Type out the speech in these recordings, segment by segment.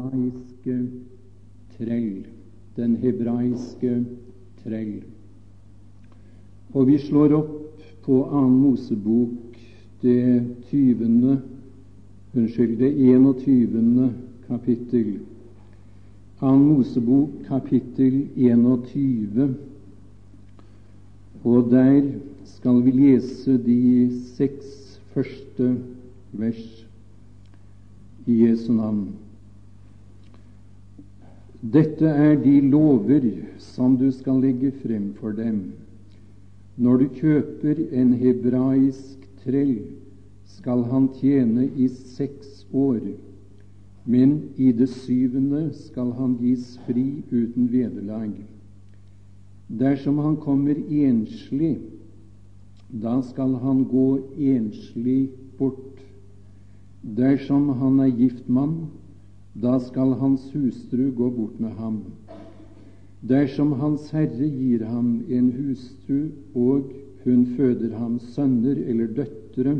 hebraiske trell. Den hebraiske trell. Og vi slår opp på annen Mosebok, det 20. Unnskyld, det 21. kapittel. Annen Mosebok, kapittel 21. Og der skal vi lese de seks første vers i Jesu navn. Dette er de lover som du skal legge frem for dem. Når du kjøper en hebraisk trell, skal han tjene i seks år, men i det syvende skal han gis fri uten vederlag. Dersom han kommer enslig, da skal han gå enslig bort. Dersom han er gift mann, da skal hans hustru gå bort med ham. Dersom Hans Herre gir ham en hustru, og hun føder ham sønner eller døtre,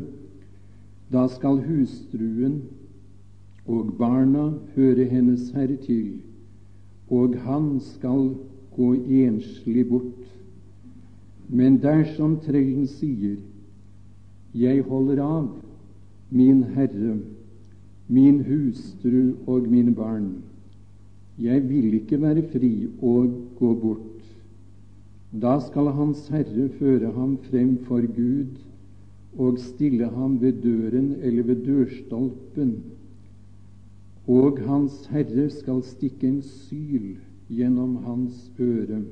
da skal hustruen og barna høre hennes herre til, og han skal gå enslig bort. Men dersom trellen sier, Jeg holder av min Herre, min hustru og mine barn, jeg vil ikke være fri og gå bort. Da skal Hans Herre føre ham frem for Gud og stille ham ved døren eller ved dørstolpen, og Hans Herre skal stikke en syl gjennom hans øre,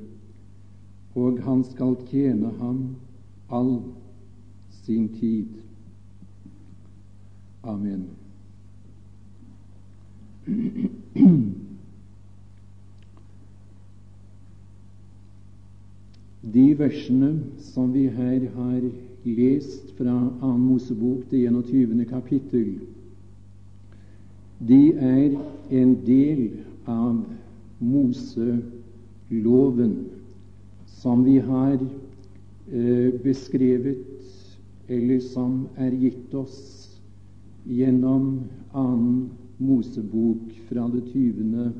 og han skal tjene ham all sin tid. Amen. De versene som vi her har lest fra 2. Mosebok, det 21. kapittel, de er en del av Moseloven, som vi har eh, beskrevet, eller som er gitt oss gjennom 2. Mosebok fra det 20.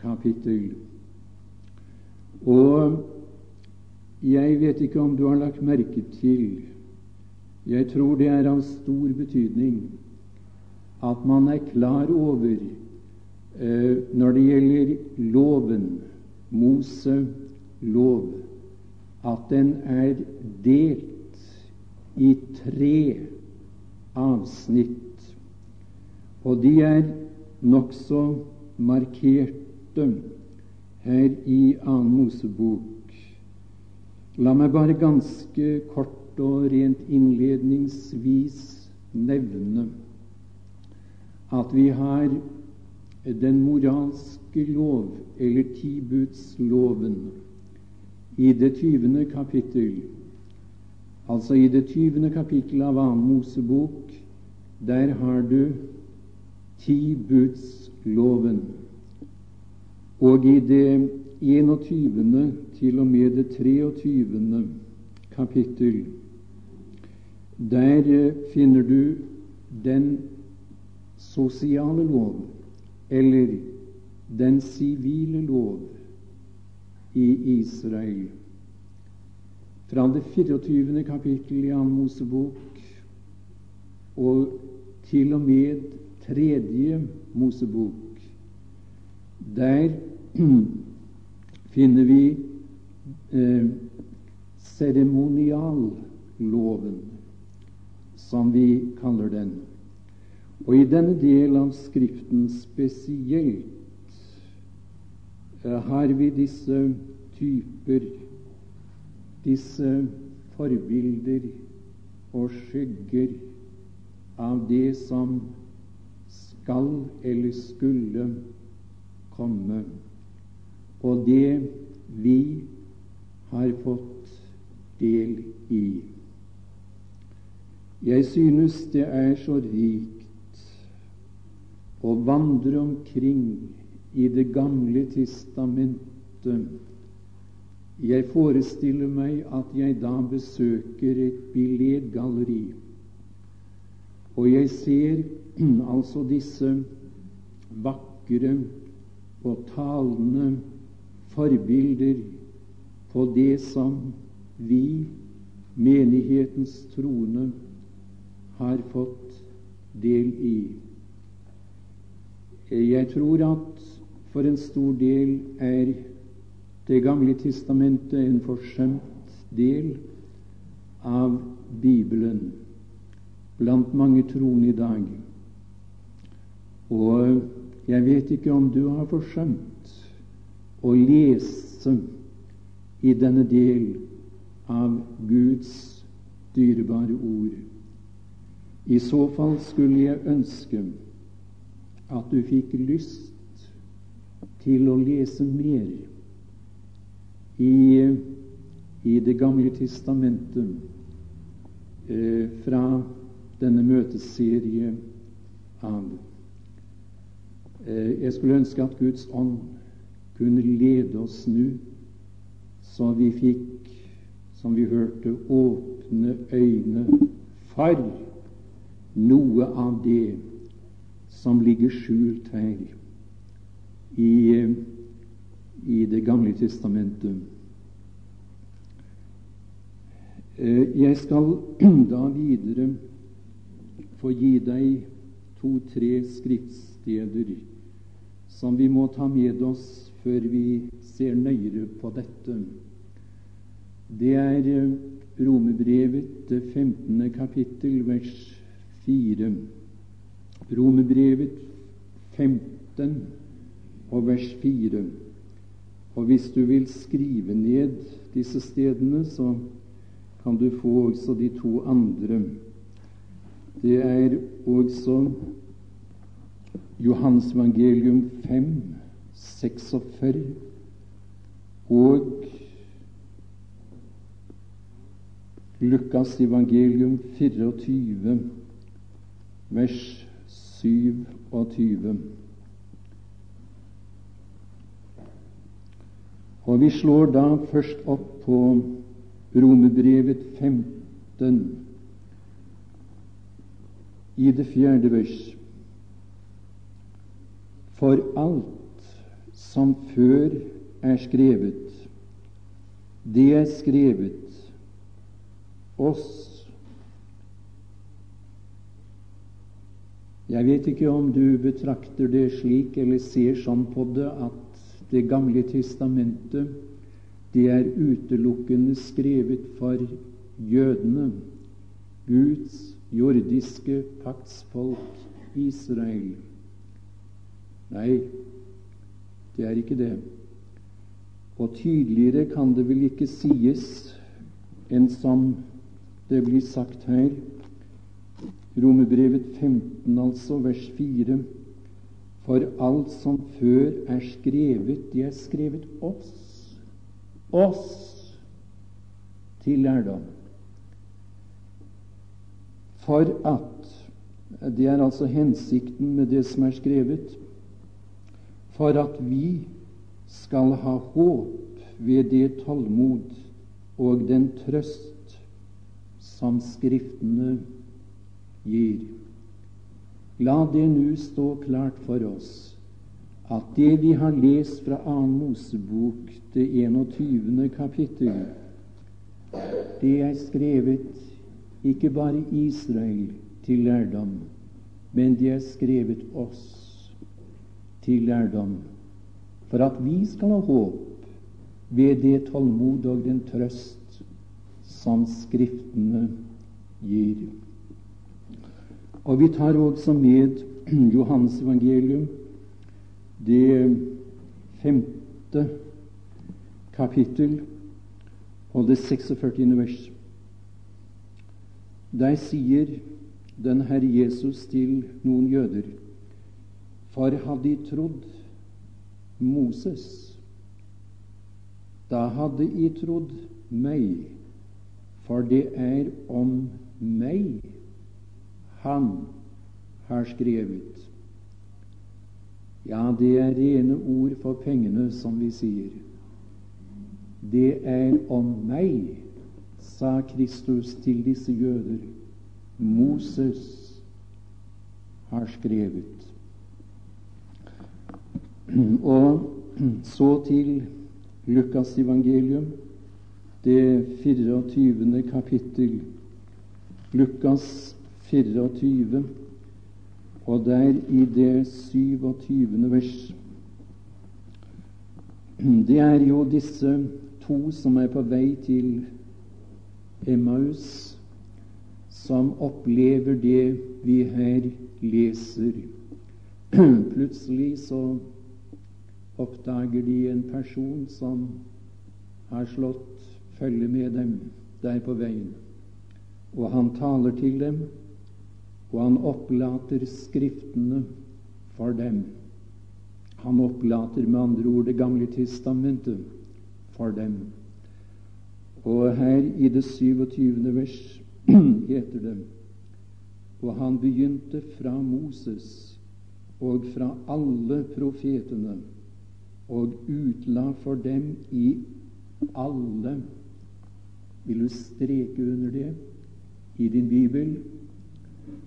kapittel. Og jeg vet ikke om du har lagt merke til Jeg tror det er av stor betydning at man er klar over eh, når det gjelder loven, Mose lov, at den er delt i tre avsnitt. Og de er nokså markerte her i Annen Mosebok. La meg bare ganske kort og rent innledningsvis nevne at vi har den moralske lov, eller tibudsloven, i det tyvende kapittel. Altså i det tyvende kapittel av Annen Mosebok, der har du tibudsloven. Og i det 21. til og med det 23. kapittel. Der eh, finner du den sosiale lov, eller den sivile lov, i Israel. Fra det 24. kapittel i Ann Mosebok og til og med tredje Mosebok. Der finner vi eh, seremonialloven, som vi kaller den. Og i denne del av Skriften spesielt eh, har vi disse typer, disse forbilder og skygger av det som skal eller skulle komme og det vi har fått del i. Jeg synes det er så rikt å vandre omkring i Det gamle testamentet. Jeg forestiller meg at jeg da besøker et billedgalleri, og jeg ser altså disse vakre og talende forbilder på det som vi, menighetens troende, har fått del i. Jeg tror at for en stor del er Det gamle testamentet en forsømt del av Bibelen blant mange troende i dag. Og jeg vet ikke om du har forsømt å lese i denne del av Guds dyrebare ord. I så fall skulle jeg ønske at du fikk lyst til å lese mer i, i Det gamle testamentet eh, fra denne møteserie av eh, Jeg skulle ønske at Guds ånd kunne lede oss nå, så vi fikk, som vi hørte, åpne øyne for noe av det som ligger skjult her i, i Det gamle testamentet. Eh, jeg skal da videre få gi deg to-tre skriftsteder som vi må ta med oss før vi ser nøyere på dette. Det er eh, Romebrevet, det 15. kapittel, vers 4. Romebrevet 15 og vers 4. Og hvis du vil skrive ned disse stedene, så kan du få også de to andre. Det er også Johans evangelium 5, 46 og Lukas evangelium 24, vers 27. Og vi slår da først opp på Romebrevet 15 i det fjerde vers. For alt som før er skrevet, det er skrevet oss. Jeg vet ikke om du betrakter det slik eller ser sånn på det at Det gamle testamentet det er utelukkende skrevet for jødene, Guds jordiske paktsfolk Israel. Nei, det er ikke det. Og tydeligere kan det vel ikke sies enn som det blir sagt her. Romerbrevet 15, altså, vers 4. For alt som før er skrevet, det er skrevet oss. Oss til lærdom for at Det er altså hensikten med det som er skrevet. For at vi skal ha håp ved det tålmod og den trøst som Skriftene gir. La det nå stå klart for oss at det vi har lest fra 2. Mosebok, det 21. kapittel, det er skrevet ikke bare Israel til lærdom, men de er skrevet oss til lærdom, for at vi skal ha håp ved det tålmod og den trøst som Skriftene gir. Og vi tar også med Johans evangelium, det femte kapittel og det 46. vers. Der sier den Herre Jesus til noen jøder For hadde de trodd Moses, da hadde de trodd meg, for det er om meg han har skrevet. Ja, det er rene ord for pengene, som vi sier. Det er om meg sa Kristus til disse jøder, Moses har skrevet. Og så til Lukas evangelium, det 24. kapittel. Lukas 24, og der i det 27. vers. Det er jo disse to som er på vei til Emmaus, som opplever det vi her leser. Plutselig så oppdager de en person som har slått følge med dem der på veien. Og han taler til dem, og han opplater Skriftene for dem. Han opplater med andre ord Det gamle testamentet for dem. Og her i det 27. vers heter det Og han begynte fra Moses og fra alle profetene og utla for dem i alle Vil du streke under det i din bibel?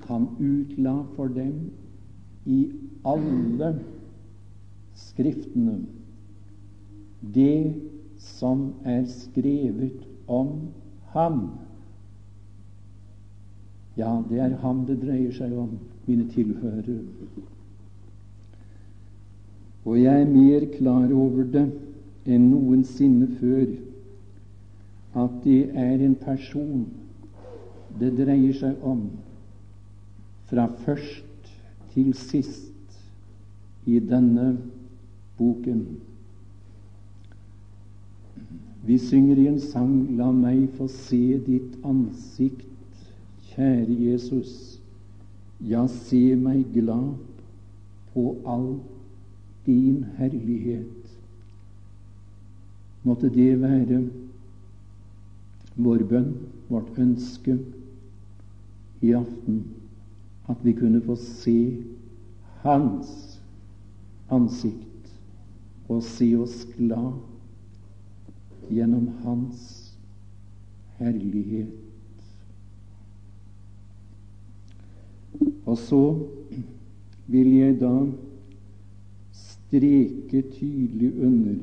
Han utla for dem i alle skriftene det som er skrevet om ham. Ja, det er ham det dreier seg om, mine tilhørere. Og jeg er mer klar over det enn noensinne før at det er en person det dreier seg om fra først til sist i denne boken. Vi synger i en sang 'La meg få se ditt ansikt, kjære Jesus'. Ja, se meg glad på all din herlighet. Måtte det være vår bønn, vårt ønske i aften, at vi kunne få se Hans ansikt og se oss glad gjennom Hans herlighet. Og så vil jeg da streke tydelig under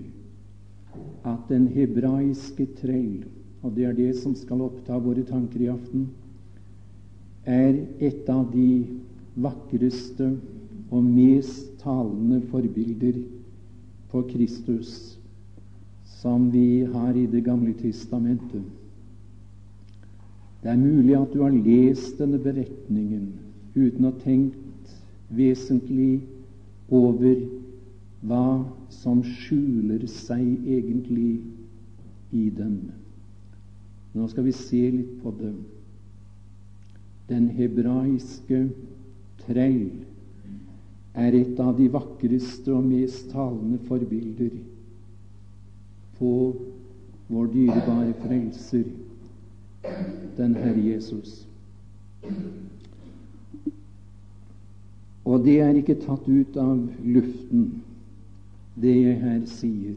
at den hebraiske trell, og det er det som skal oppta våre tanker i aften, er et av de vakreste og mest talende forbilder på Kristus som vi har i Det gamle testamentet. Det er mulig at du har lest denne beretningen uten å ha tenkt vesentlig over hva som skjuler seg egentlig i den. Nå skal vi se litt på det. Den hebraiske trell er et av de vakreste og mest talende forbilder på vår dyrebare frelser, den Herre Jesus. Og det er ikke tatt ut av luften det jeg her sier.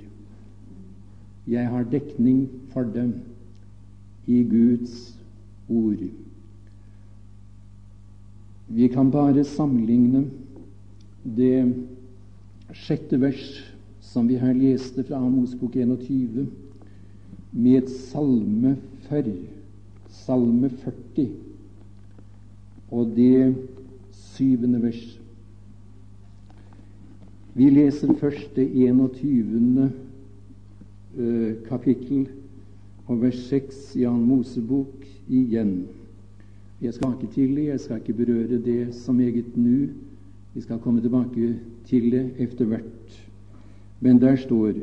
Jeg har dekning for dem i Guds ord. Vi kan bare sammenligne det sjette vers som vi her leste fra Amos 21, med Salme 40, Salme 40 og det syvende vers. Vi leser først det 21. Eh, kapittel og vers 6 i Jan Mosebok igjen. Jeg skal ikke til det, jeg skal ikke berøre det så meget nå. Vi skal komme tilbake til det etter hvert. Men der står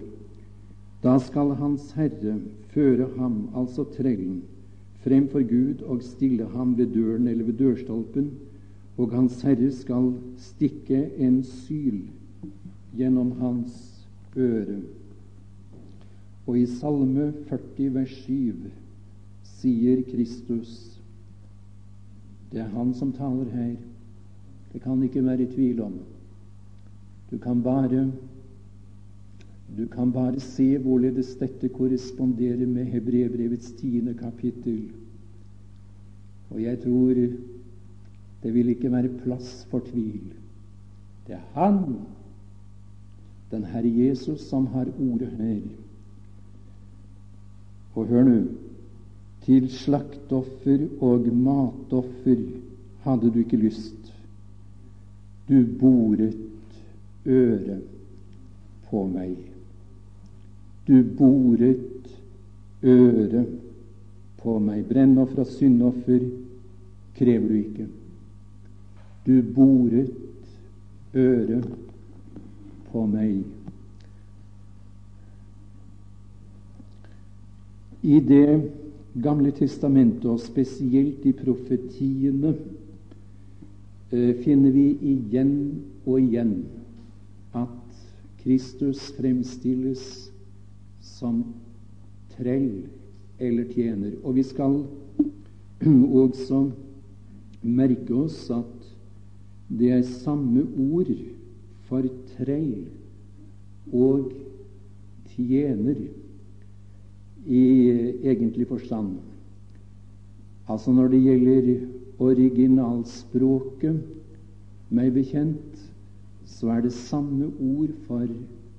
Da skal Hans Herre føre ham, altså trellen, frem for Gud og stille ham ved døren eller ved dørstolpen, og Hans Herre skal stikke en syl gjennom hans øre. Og i Salme 40 vers 7 sier Kristus Det er Han som taler her. Det kan ikke være tvil om. Du kan bare du kan bare se hvorledes dette korresponderer med Hebrebrevets tiende kapittel. Og jeg tror det vil ikke være plass for tvil. Det er Han den Herre Jesus som har ordet her. Og hør nå til slaktoffer og matoffer hadde du ikke lyst. Du boret øret på meg. Du boret øret på meg. Brennoffer fra syndoffer krever du ikke. Du boret øret på meg. I Det gamle testamentet, og spesielt i profetiene, eh, finner vi igjen og igjen at Kristus fremstilles som trell eller tjener. Og vi skal også merke oss at det er samme ord for trell og tjener i egentlig forstand. Altså når det gjelder originalspråket, meg bekjent, så er det samme ord for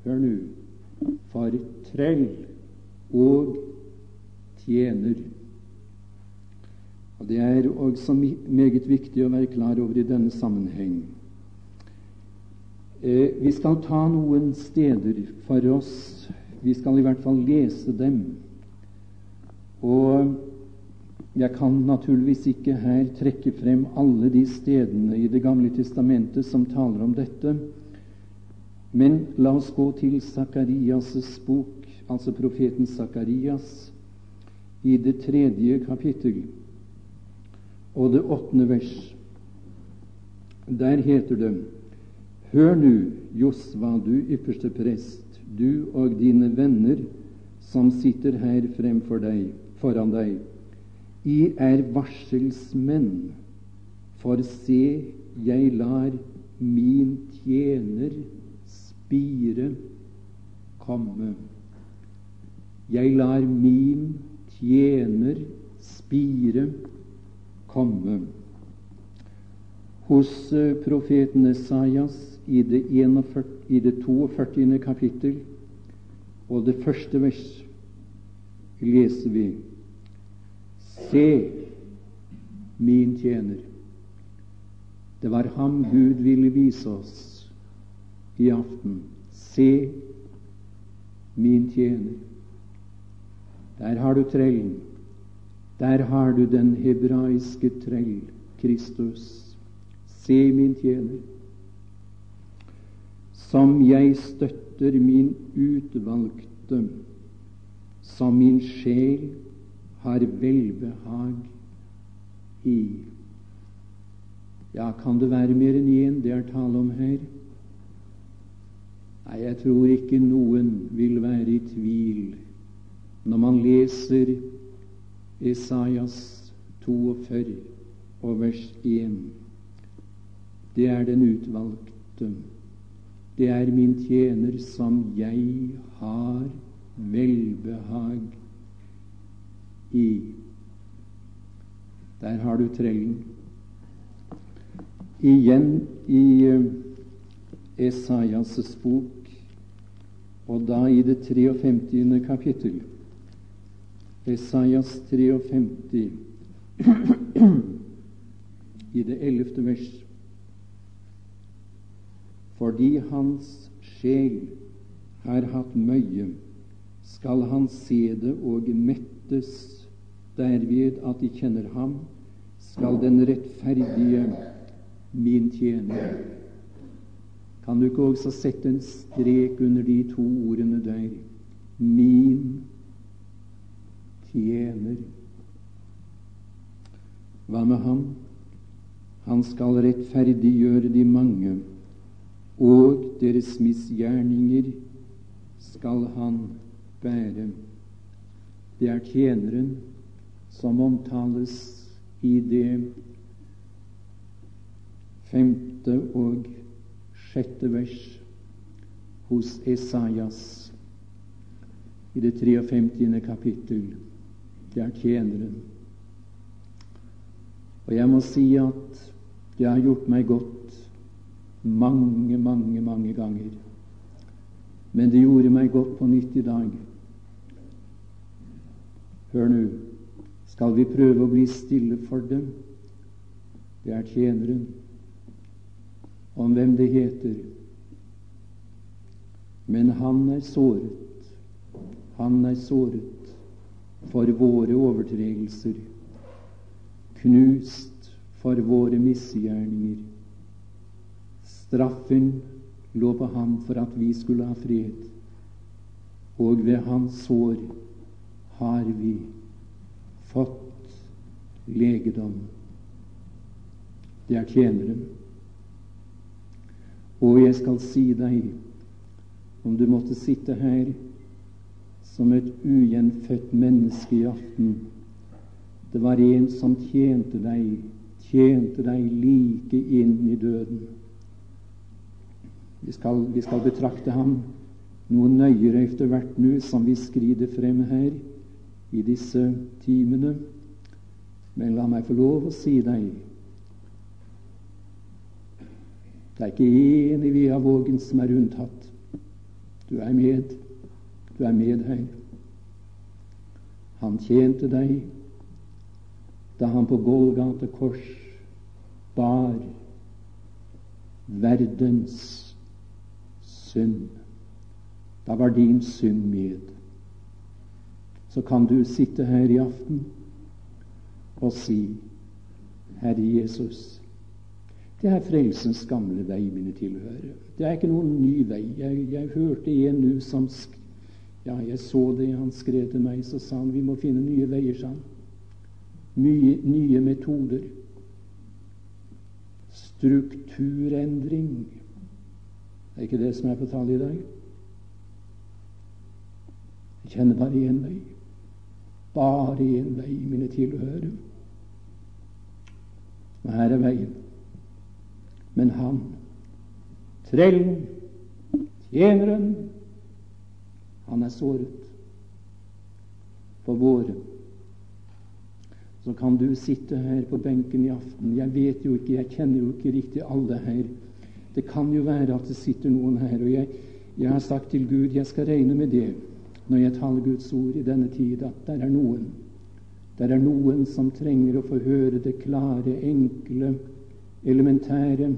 Hør nå for trell og tjener. Og Det er også meget viktig å være klar over i denne sammenheng. Eh, vi skal ta noen steder for oss. Vi skal i hvert fall lese dem. Og jeg kan naturligvis ikke her trekke frem alle de stedene i Det gamle testamentet som taler om dette. Men la oss gå til Sakarias' bok, altså profeten Sakarias, i det tredje kapittel og det åttende vers. Der heter det Hør nu, Josva, du ypperste prest, du og dine venner som sitter her fremfor deg, foran deg. I er varselsmenn, for se, jeg lar min tjener spire komme. Jeg lar min tjener spire komme. Hos eh, profeten Esaias i det, 41, i det 42. kapittel og det første vers leser vi Se, min tjener. Det var ham Gud ville vise oss i aften. Se, min tjener. Der har du trellen. Der har du den hebraiske trell, Kristus. Se, min tjener. Som jeg støtter min utvalgte, som min sjel har velbehag i. Ja, kan det være mer enn én det er tale om her? Nei, jeg tror ikke noen vil være i tvil når man leser Esaias 42 og vers 1. Det er den utvalgte. Det er min tjener som jeg har velbehag i. Der har du trellen. Igjen i eh, Esaias' bok, og da i det 53. kapittel. Esaias 53, i det 11. vers. Fordi hans sjel har hatt møye, skal han se det og mettes derved at de kjenner ham, skal den rettferdige min tjener kan du ikke også sette en strek under de to ordene der? Min tjener. Hva med ham? Han skal rettferdiggjøre de mange, og deres misgjerninger skal han bære. Det er tjeneren som omtales i det femte og sjette vers hos Esaias i det 53. kapittel. Det er tjeneren. Og jeg må si at det har gjort meg godt mange, mange, mange ganger Men det gjorde meg godt på nytt i dag. Hør nå, skal vi prøve å bli stille for dem? Det er tjeneren. Om hvem det heter. Men han er såret. Han er såret for våre overtredelser, knust for våre misgjerninger. Straffen lå på ham for at vi skulle ha fred, og ved hans sår har vi fått legedom. Det er tjeneren. Og jeg skal si deg, om du måtte sitte her som et ugjenfødt menneske i aften Det var en som tjente deg, tjente deg like inn i døden. Vi skal, vi skal betrakte ham noe nøyere etter hvert nå som vi skrider frem her i disse timene. Men la meg få lov å si deg det er ikke én i Veavågen som er unntatt. Du er med. Du er med her. Han tjente deg da han på Golgata kors bar verdens synd. Da var din synd med. Så kan du sitte her i aften og si, Herre Jesus, det er frelsens gamle vei mine tilhører. Det er ikke noen ny vei. Jeg, jeg hørte en nå som Ja, jeg så det han skrev til meg, så sa han vi må finne nye veier, sa han. Mye, nye metoder. Strukturendring. Det er ikke det som er på tale i dag. Jeg kjenner bare én vei. Bare én vei mine tilhører. Og her er veien. Men han, trellen, tjeneren, han er såret for våre. Så kan du sitte her på benken i aften. Jeg vet jo ikke, jeg kjenner jo ikke riktig alle her. Det kan jo være at det sitter noen her, og jeg, jeg har sagt til Gud jeg skal regne med det når jeg taler Guds ord i denne tid, at der er noen. Der er noen som trenger å få høre det klare, enkle, elementære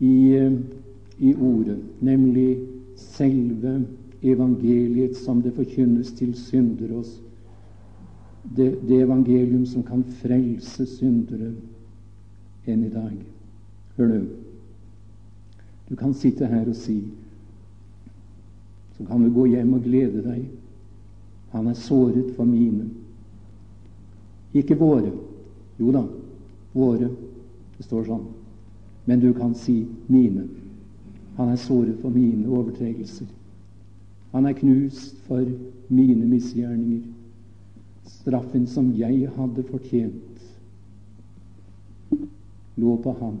i, i ordet, nemlig selve evangeliet som det forkynnes til syndere oss. Det, det evangelium som kan frelse syndere enn i dag. Hør nå. Du kan sitte her og si Så kan du gå hjem og glede deg. Han er såret for mine. Ikke våre. Jo da, våre. Det står sånn. Men du kan si mine. Han er såret for mine overtredelser. Han er knust for mine misgjerninger. Straffen som jeg hadde fortjent, lå på ham.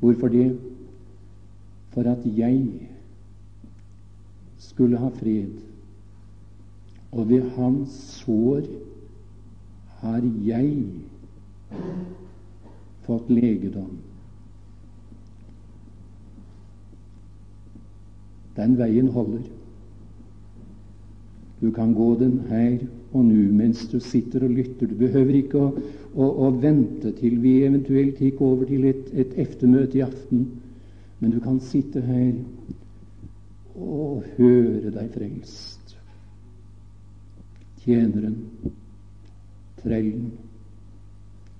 Hvorfor det? For at jeg skulle ha fred. Og ved hans sår har jeg fått legedom. Den veien holder. Du kan gå den her og nå mens du sitter og lytter. Du behøver ikke å, å, å vente til vi eventuelt gikk over til et, et eftermøte i aften, men du kan sitte her og høre deg frelst. Tjeneren, trellen,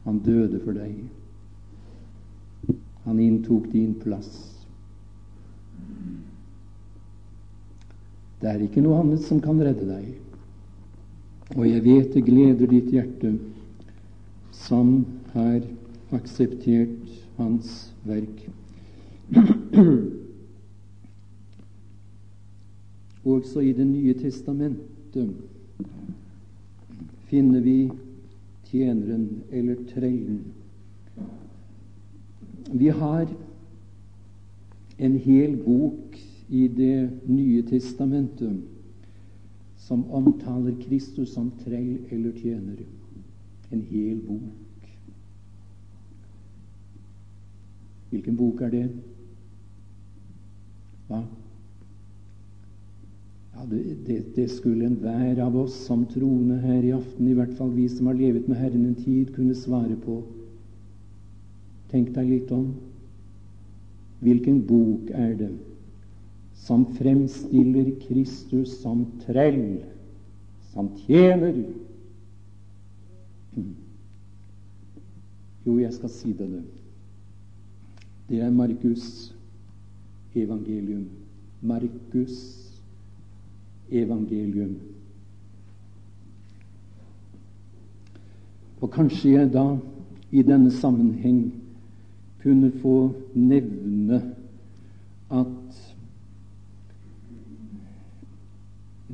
han døde for deg. Han inntok din plass. Det er ikke noe annet som kan redde deg. Og jeg vet det gleder ditt hjerte, som har akseptert hans verk. Også i Det nye testamentet finner vi tjeneren eller trellen. Vi har en hel bok i Det nye testamentet som omtaler Kristus som trell eller tjener. En hel bok. Hvilken bok er det? Hva? Ja, det, det, skulle enhver av oss som troende her i aften, i hvert fall vi som har levet med Herren en tid, kunne svare på. Tenk deg litt om. Hvilken bok er det som fremstiller Kristus som trell, som tjener? Jo, jeg skal si det. Det er Markus evangelium. Markus evangelium. Og kanskje jeg da i denne sammenheng kunne få nevne at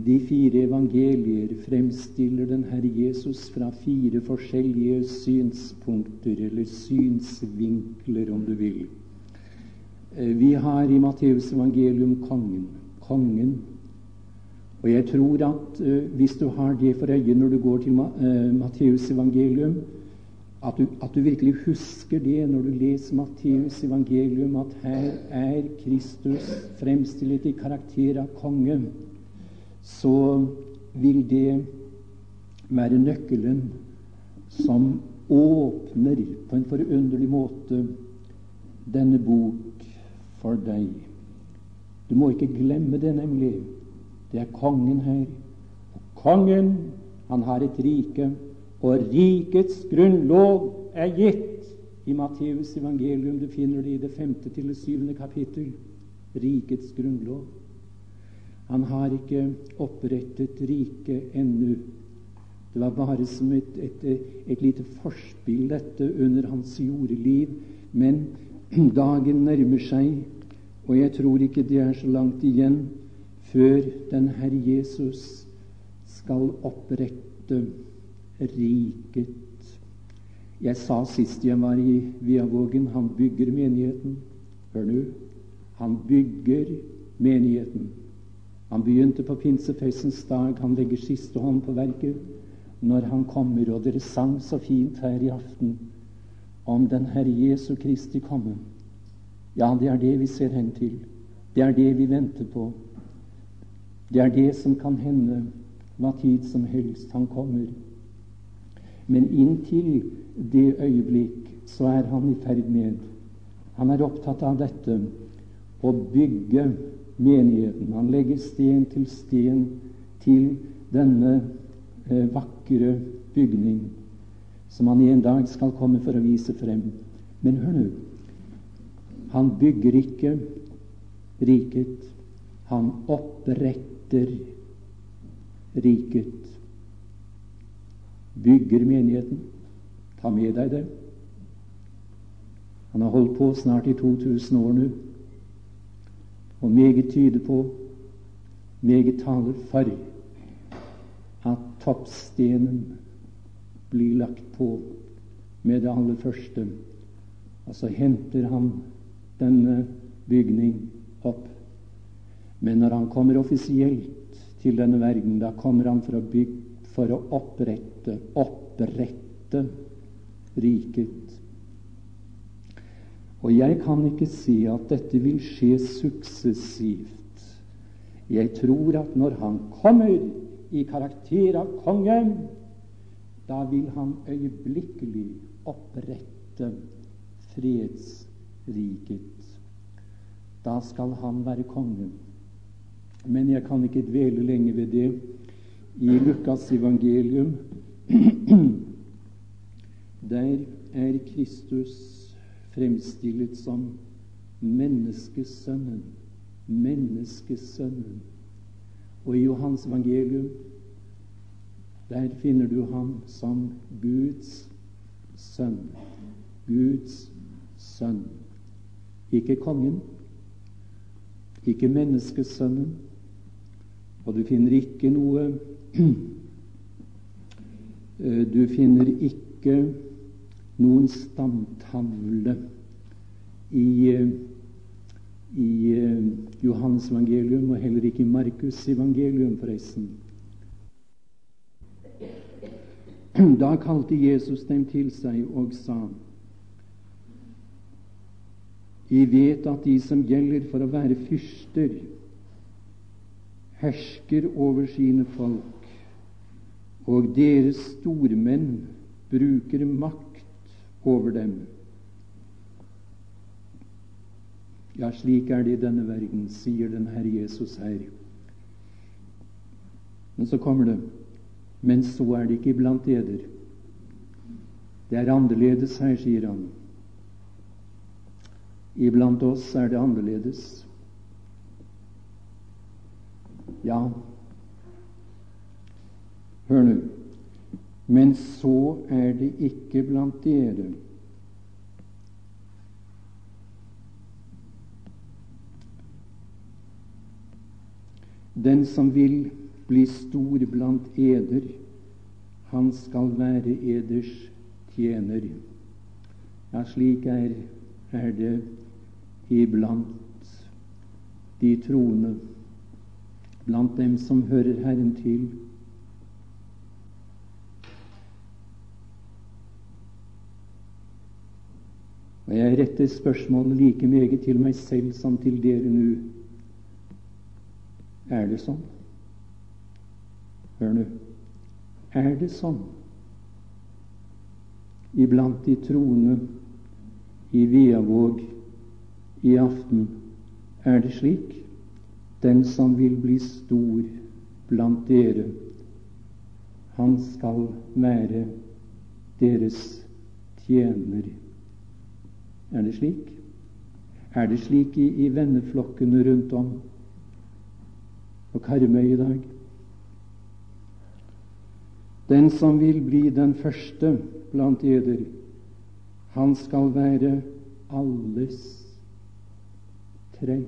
de fire evangelier fremstiller den Herre Jesus fra fire forskjellige synspunkter, eller synsvinkler, om du vil. Eh, vi har i Matteus evangelium kongen. Kongen. Og jeg tror at uh, hvis du har det for øye når du går til uh, Matteus evangelium, at du, at du, virkelig husker det når du leser Matteus evangelium, at her er Kristus fremstilt i karakter av konge, så vil det være nøkkelen som åpner på en forunderlig måte denne bok for deg. Du må ikke glemme det, nemlig. Det er kongen her. Og kongen, han har et rike og rikets grunnlov er gitt i Matteus evangelium. Du finner det i det femte til det syvende kapittel. Rikets grunnlov. Han har ikke opprettet riket ennå. Det var bare som et, et, et, lite forspill, dette, under hans jordeliv. Men dagen nærmer seg, og jeg tror ikke det er så langt igjen før den Herre Jesus skal opprette riket. Jeg sa sist jeg var i Viavågen, han bygger menigheten. Hør nå. Han bygger menigheten. Han begynte på pinsefestens dag. Han legger siste hånd på verket når han kommer. Og dere sang så fint her i aften om den Herre Jesu Kristi komme. Ja, det er det vi ser hen til. Det er det vi venter på. Det er det som kan hende hva tid som helst han kommer. Men inntil det øyeblikk så er han i ferd med Han er opptatt av dette å bygge menigheten. Han legger sten til sten til denne eh, vakre bygning som han en dag skal komme for å vise frem. Men hør nå han bygger ikke riket. Han oppretter riket bygger menigheten. Ta med deg det. Han har holdt på snart i 2000 år nå, og meget tyder på, meget taler for, at toppstenen blir lagt på med det aller første. Og så henter han denne bygning opp. Men når han kommer offisielt til denne verden, da kommer han for å bygge for å opprette, opprette riket. Og jeg kan ikke si at dette vil skje suksessivt. Jeg tror at når han kommer i karakter av konge, da vil han øyeblikkelig opprette fredsriket. Da skal han være konge. Men jeg kan ikke dvele lenge ved det i Lukas evangelium. Der er Kristus fremstillet som menneskesønnen. Menneskesønnen. Og i Johans evangelium der finner du ham som Guds sønn. Guds sønn. Ikke kongen, ikke menneskesønnen. Og du finner ikke noe Eh, du finner ikke noen stamtavle i, eh, i eh, Johannes evangelium, og heller ikke i Markus evangelium, forresten. Da kalte Jesus dem til seg og sa:" I vet at de som gjelder for å være fyrster, hersker over sine folk, og deres stormenn bruker makt over dem. Ja, slik er det i denne verden, sier den Herre Jesus her. Men så kommer det Men så er det ikke iblant eder. Det er annerledes her, sier han. Iblant oss er det annerledes. Ja, hør nå. Men så er det ikke blant dere. Den som vil bli stor blant eder, han skal være eders tjener. Ja, slik er, er det iblant de troende, blant dem som hører Herren til. Og jeg retter spørsmålet like meget til meg selv som til dere nå. Er det sånn? Hør nå. Er det sånn iblant de troende i Viavåg i aften? Er det slik? Den som vil bli stor blant dere, han skal være deres tjener. Er det slik? Er det slik i, i venneflokkene rundt om på Karmøy i dag? Den som vil bli den første blant eder, han skal være alles trell.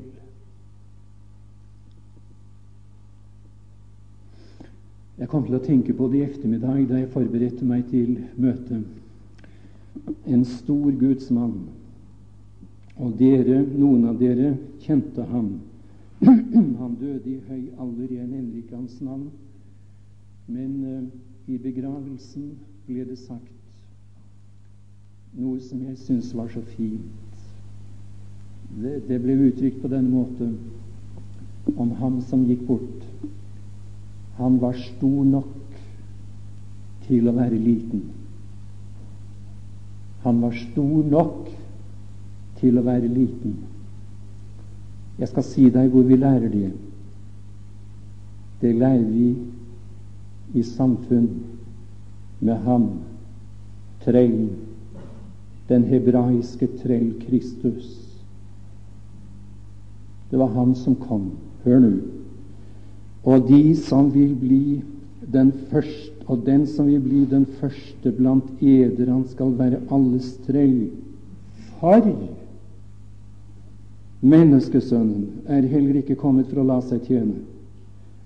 Jeg kom til å tenke på det i ettermiddag da jeg forberedte meg til møtet. En stor gudsmann, og dere, noen av dere, kjente ham. Han døde i høy alder, jeg nevner ikke hans navn, men uh, i begravelsen ble det sagt noe som jeg syns var så fint. Det, det ble uttrykt på denne måte om ham som gikk bort. Han var stor nok til å være liten. Han var stor nok til å være liten. Jeg skal si deg hvor vi lærer det. Det lærer vi i samfunn med ham, trellen, den hebraiske trell Kristus. Det var han som kom. Hør nå. Og de som vil bli den første, og den som vil bli den første blant eder, han skal være alles trell. For menneskesønnen er heller ikke kommet for å la seg tjene,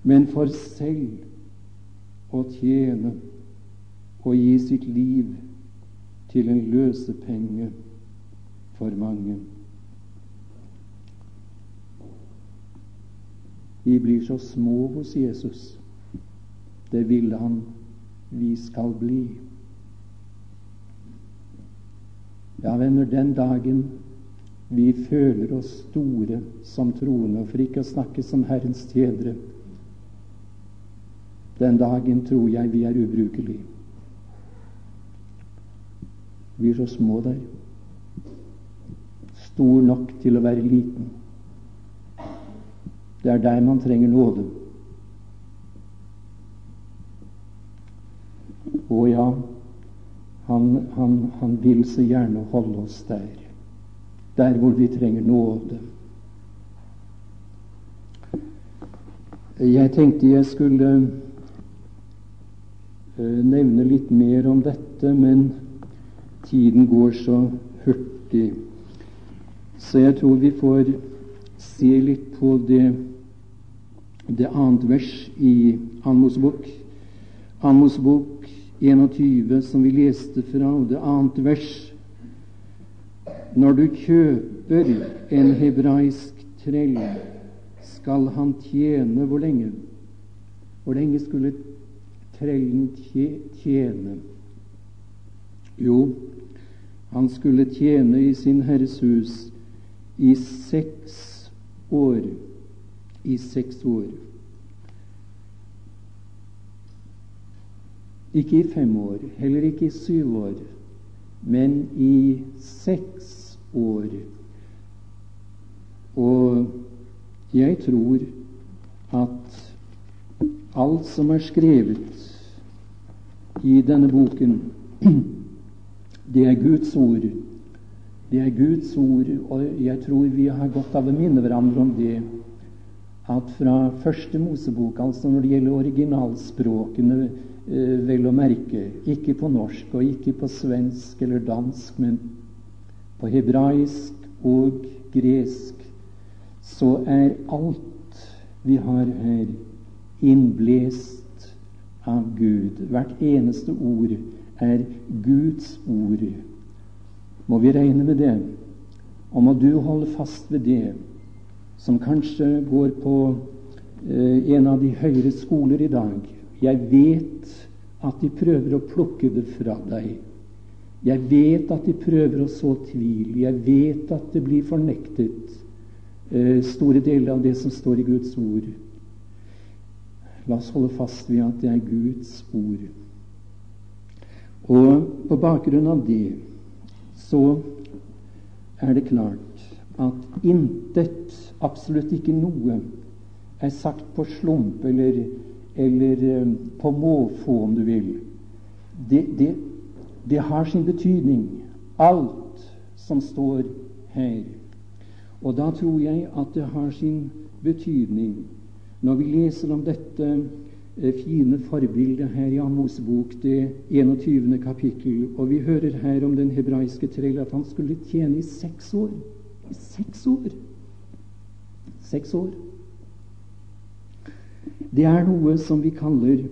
men for selv å tjene og gi sitt liv til en løsepenge for mange. Vi blir så små hos Jesus. Det ville han vi skal bli. Ja, venner, den dagen vi føler oss store som troende, og for ikke å snakke som Herrens tjenere, den dagen tror jeg vi er ubrukelige. Vi er så små der. Stor nok til å være liten. Det er der man trenger nåde. Å ja, han, han, han vil så gjerne holde oss der. Der hvor vi trenger nåde. Jeg tenkte jeg skulle uh, nevne litt mer om dette, men tiden går så hurtig. Så jeg tror vi får se litt på det, det annet vers i Anmos bok. Anmos bok 21, som vi leste fra, og det annet vers. Når du kjøper en hebraisk trell, skal han tjene hvor lenge? Hvor lenge skulle trellen tjene? Jo, han skulle tjene i sin Herres hus i seks år. I seks år. Ikke i fem år, heller ikke i syv år, men i seks år. Og jeg tror at alt som er skrevet i denne boken, det er Guds ord. Det er Guds ord, og jeg tror vi har godt av å minne hverandre om det at fra første Mosebok, altså når det gjelder originalspråkene, eh, vel å merke, ikke på norsk og ikke på svensk eller dansk, men på hebraisk og gresk, så er alt vi har her, innblest av Gud. Hvert eneste ord er Guds ord. Må vi regne med det? Og må du holde fast ved det, som kanskje går på eh, en av de høyere skoler i dag. Jeg vet at de prøver å plukke det fra deg. Jeg vet at de prøver å så tvil. Jeg vet at det blir fornektet eh, store deler av det som står i Guds ord. La oss holde fast ved at det er Guds ord. Og på bakgrunn av det så er det klart at intet, absolutt ikke noe, er sagt på slump eller, eller eh, på måfå, om du vil. Det, det, det har sin betydning, alt som står her. Og da tror jeg at det har sin betydning når vi leser om dette Eh, fine forbildet her i Amos bok, det 21. kapittel. Og vi hører her om den hebraiske trell at han skulle tjene i seks år. I seks år! Seks år. Det er noe som vi kaller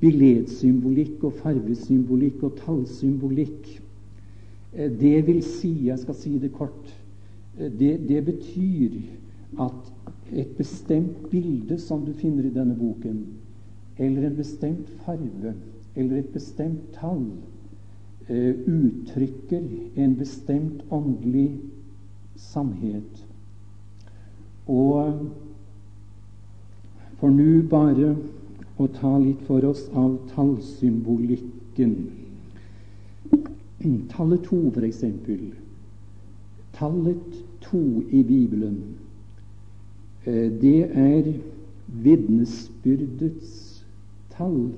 billedsymbolikk og farvesymbolikk og tallsymbolikk. Eh, det vil si, jeg skal si det kort, eh, det, det betyr at et bestemt bilde som du finner i denne boken, eller en bestemt farve eller et bestemt tall uh, uttrykker en bestemt åndelig sannhet. Og for nå bare å ta litt for oss av tallsymbolikken. Tallet to, eksempel Tallet to i Bibelen, uh, det er vitnesbyrdets tall.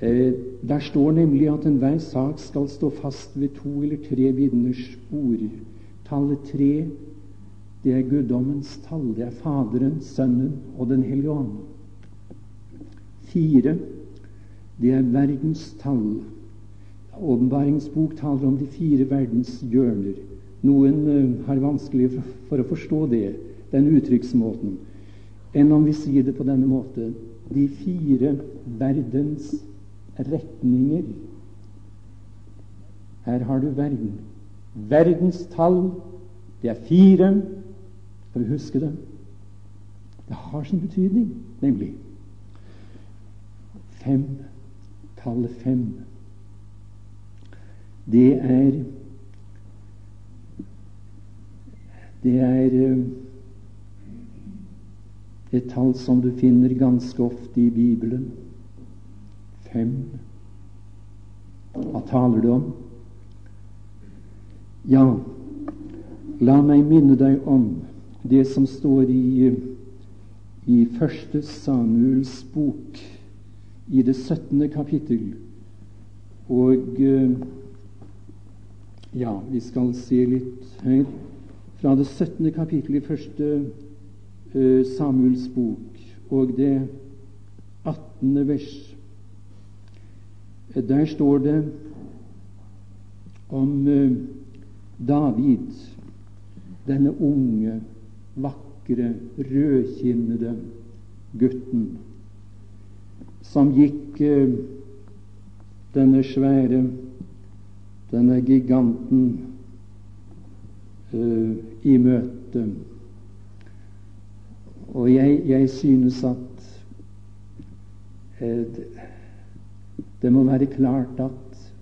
Eh, der står nemlig at enhver sak skal stå fast ved to eller tre vitners ord. Tallet tre, det er guddommens tall. Det er Faderen, Sønnen og Den hellige ånd. Fire, det er verdens tall. Åpenbaringsbok taler om de fire verdens hjørner. Noen uh, har vanskelig for, for, å forstå det, den uttrykksmåten, enn om vi sier det på denne måten de fire verdens retninger. Her har du verden. Verdens tall, det er fire. Skal vi huske det? Det har sin betydning, nemlig. Fem. Tallet fem. Det er Det er eh, et tall som du finner ganske ofte i Bibelen. Fem. Hva taler du om? Ja, la meg minne deg om det som står i, i første Samuels bok, i det 17. kapittel. Og ja, vi skal se litt her. Fra det 17. kapittel i første Eh, Samuels bok og det 18. vers. Der står det om eh, David, denne unge, vakre, rødkinnede gutten som gikk eh, denne svære, denne giganten, i møte. Og jeg, jeg synes at eh, det må være klart at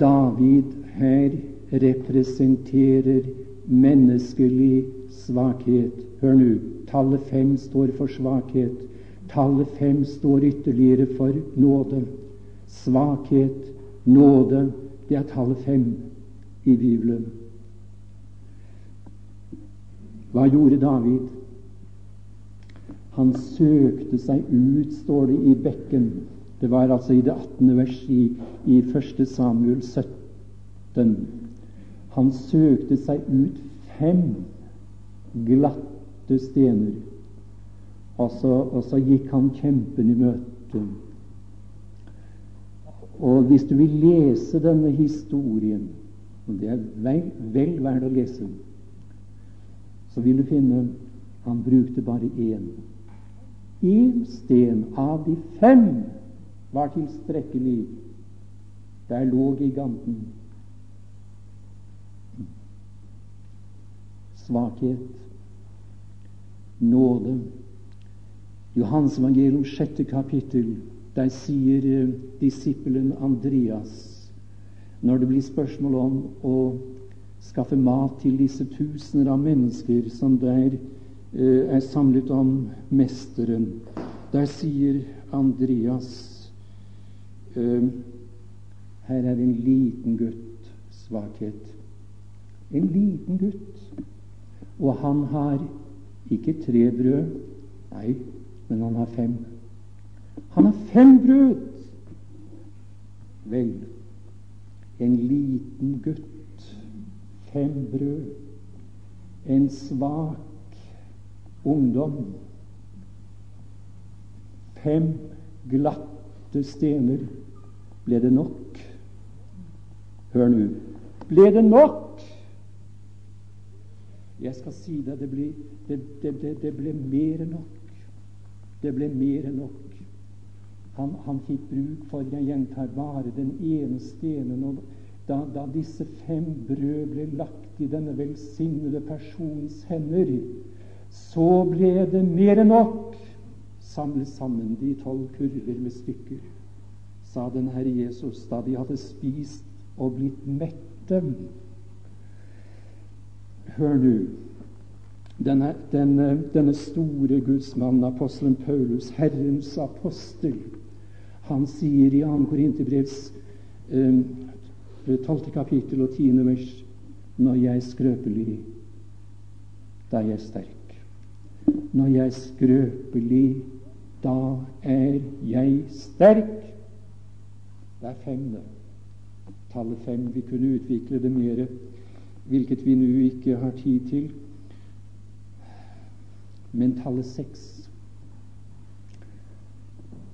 David her representerer menneskelig svakhet. Hør nå. Tallet fem står for svakhet. Tallet fem står ytterligere for nåde. Svakhet, nåde, det er tallet fem i Bibelen. Hva gjorde David? Han søkte seg ut, står det i bekken. Det var altså i det 18. vers i, i 1. Samuel 17. Han søkte seg ut fem glatte stener, og så, og så gikk han kjempen i møte. Og hvis du vil lese denne historien, og det er vel, vel verdt å lese, så vil du finne han brukte bare én. Én sten av de fem var tilstrekkelig. Der lå giganten. Svakhet, nåde. Johans evangelium, sjette kapittel, der sier eh, disippelen Andreas når det blir spørsmål om å skaffe mat til disse tusener av mennesker som der eh, er samlet om Mesteren. Der sier Andreas eh, her er en liten gutt svakhet. En liten gutt. Og han har ikke tre brød, nei, men han har fem. Han har fem brød! Vel, en liten gutt, fem brød, en svak ungdom, fem glatte stener. Ble det nok? Hør nå. Ble det nok? Jeg skal si deg, det ble, det, det, det, ble mer enn nok. Det ble mer enn nok. Han, han, fikk bruk for, jeg gjentar, bare den ene stenen. Da, da disse fem brød ble lagt i denne velsignede persons hender, så ble det mer enn nok. Samle sammen de tolv kurver med stykker, sa den Herre Jesus da de hadde spist og blitt mette. Hør nå. Denne, denne, denne, store gudsmannen, apostelen Paulus, Herrens apostel, han sier i 2. Korinterbrevs eh, 12. kapittel og 10. vers Når jeg er skrøpelig, da er jeg sterk. Når jeg er skrøpelig, da er jeg sterk. Det er fem, det. Tallet fem. Vi kunne utvikle det mer, hvilket vi nå ikke har tid til. Men tallet seks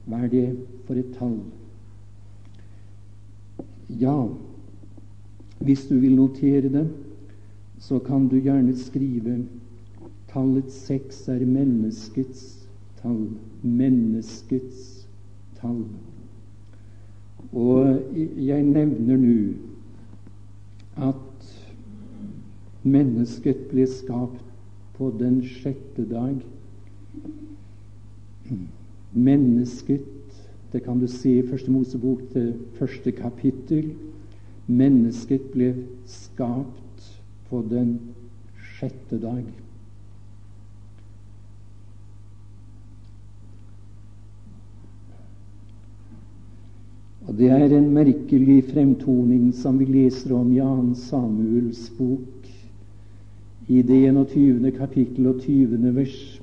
Hva er det for et tall? Ja, hvis du vil notere det, så kan du gjerne skrive tallet seks er menneskets tall. Menneskets tall. Og jeg nevner nå at mennesket ble skapt på den sjette dag. Mennesket Det kan du se i Første Mosebok, det første kapittel. Mennesket ble skapt på den sjette dag. Og Det er en merkelig fremtoning som vi leser om i 2. Samuels bok i det 21. kapittel og 20. vers.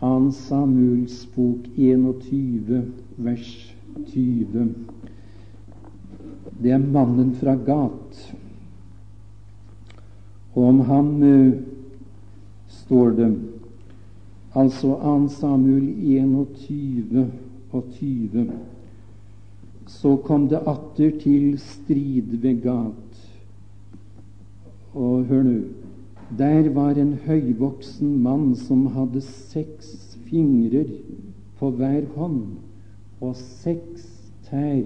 2. Samuels bok 21, vers 20. Det er mannen fra Gat. Og om ham uh, står det altså 2. Samuel 21 og 20. Så kom det atter til strid ved Gat og hør nå Der var en høyvoksen mann som hadde seks fingrer på hver hånd og seks tær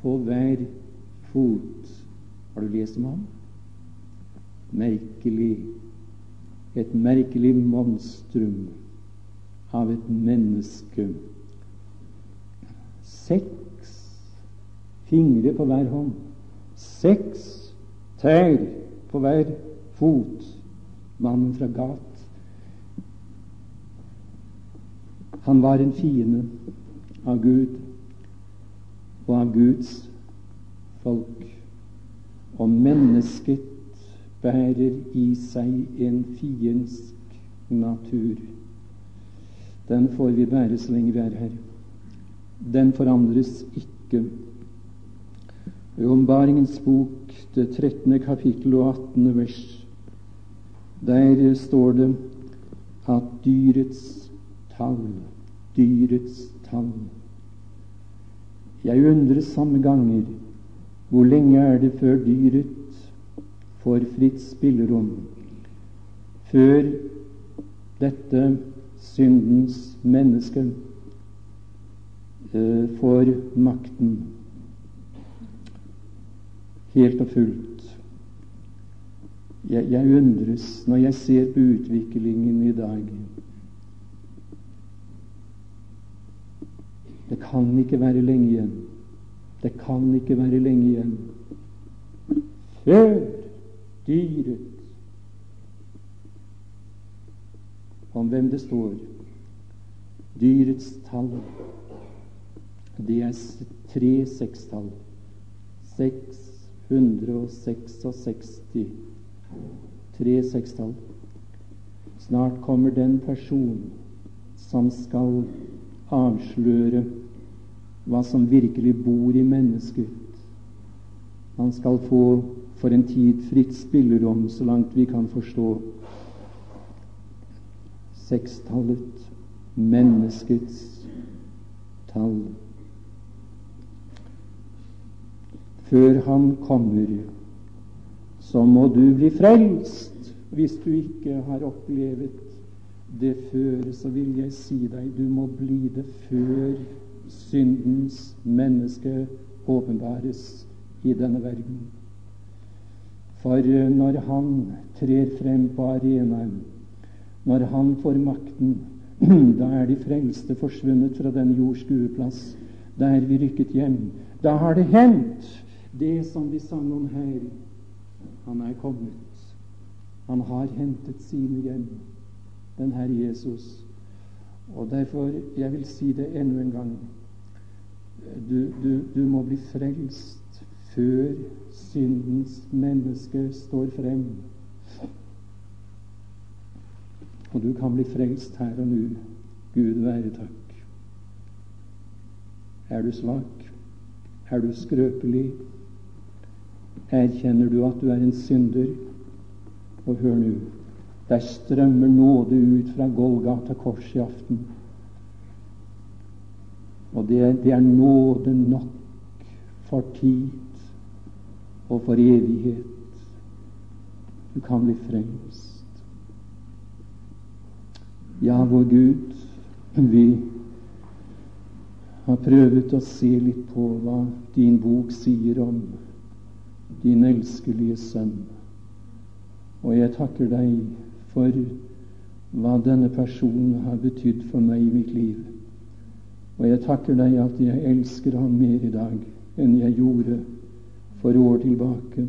på hver fot. Har du lest om ham? Merkelig. Et merkelig monstrum av et menneske. Seks fingre på hver hånd. Seks tær på hver fot. Mannen fra Gat. Han var en fiende av Gud og av Guds folk. Og mennesket bærer i seg en fiendsk natur. Den får vi bære så lenge vi er her. Den forandres ikke. I ombaringens bok, det 13. kapittel og 18. vers, der står det at dyrets tall, dyrets tall Jeg undres samme ganger hvor lenge er det før dyret får fritt spillerom, før dette syndens menneske eh, får makten helt og fullt. Jeg, jeg undres når jeg ser på utviklingen i dag. Det kan ikke være lenge igjen. Det kan ikke være lenge igjen før dyret om hvem det står. Dyrets tall, det er tre sekstall. 666. Tre sekstall. Snart kommer den person som skal avsløre hva som virkelig bor i mennesket. Han skal få for en tid fritt spillerom, så langt vi kan forstå sekstallet, menneskets tall. Før Han kommer, så må du bli frelst. Hvis du ikke har opplevd det før, så vil jeg si deg du må bli det før syndens menneske åpenbares i denne verden. For når han trer frem på arenaen når han får makten, da er de frelste forsvunnet fra den jordskueplass. Da er vi rykket hjem. Da har det hendt, det som vi sang om her. Han er kommet. Han har hentet sine hjem, den Herre Jesus. Og derfor, jeg vil si det enda en gang, du, du, du må bli frelst før syndens menneske står frem. Og du kan bli frelst her og nå. Gud være takk. Er du svak? Er du skrøpelig? Erkjenner du at du er en synder? Og hør nå, der strømmer nåde ut fra Golgata kors i aften. Og det det er nåde nok for tid og for evighet. Du kan bli frelst. Ja, vår Gud, vi har prøvd å se litt på hva din bok sier om din elskelige sønn. Og jeg takker deg for hva denne personen har betydd for meg i mitt liv. Og jeg takker deg at jeg elsker ham mer i dag enn jeg gjorde for år tilbake.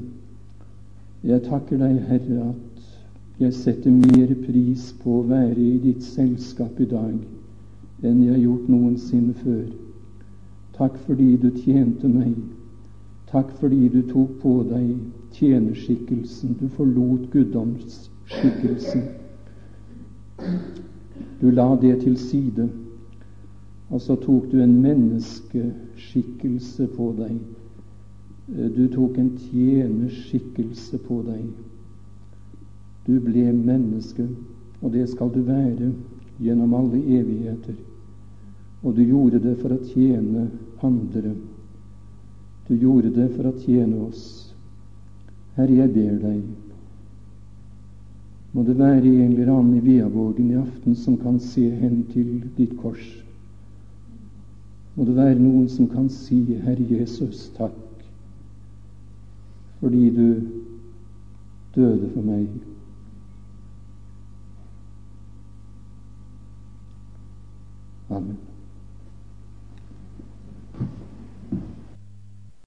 Jeg takker deg, Herre, at jeg setter mer pris på å være i ditt selskap i dag enn jeg har gjort noensinne før. Takk fordi du tjente meg. Takk fordi du tok på deg tjenerskikkelsen. Du forlot guddomsskikkelsen. Du la det til side, og så tok du en menneskeskikkelse på deg. Du tok en tjenerskikkelse på deg. Du ble menneske, og det skal du være gjennom alle evigheter. Og du gjorde det for å tjene andre. Du gjorde det for å tjene oss. Herre, jeg ber deg, må det være en eller annen i Veavågen i aften som kan se hen til ditt kors. Må det være noen som kan si, Herre Jesus, takk, fordi du døde for meg. Amen.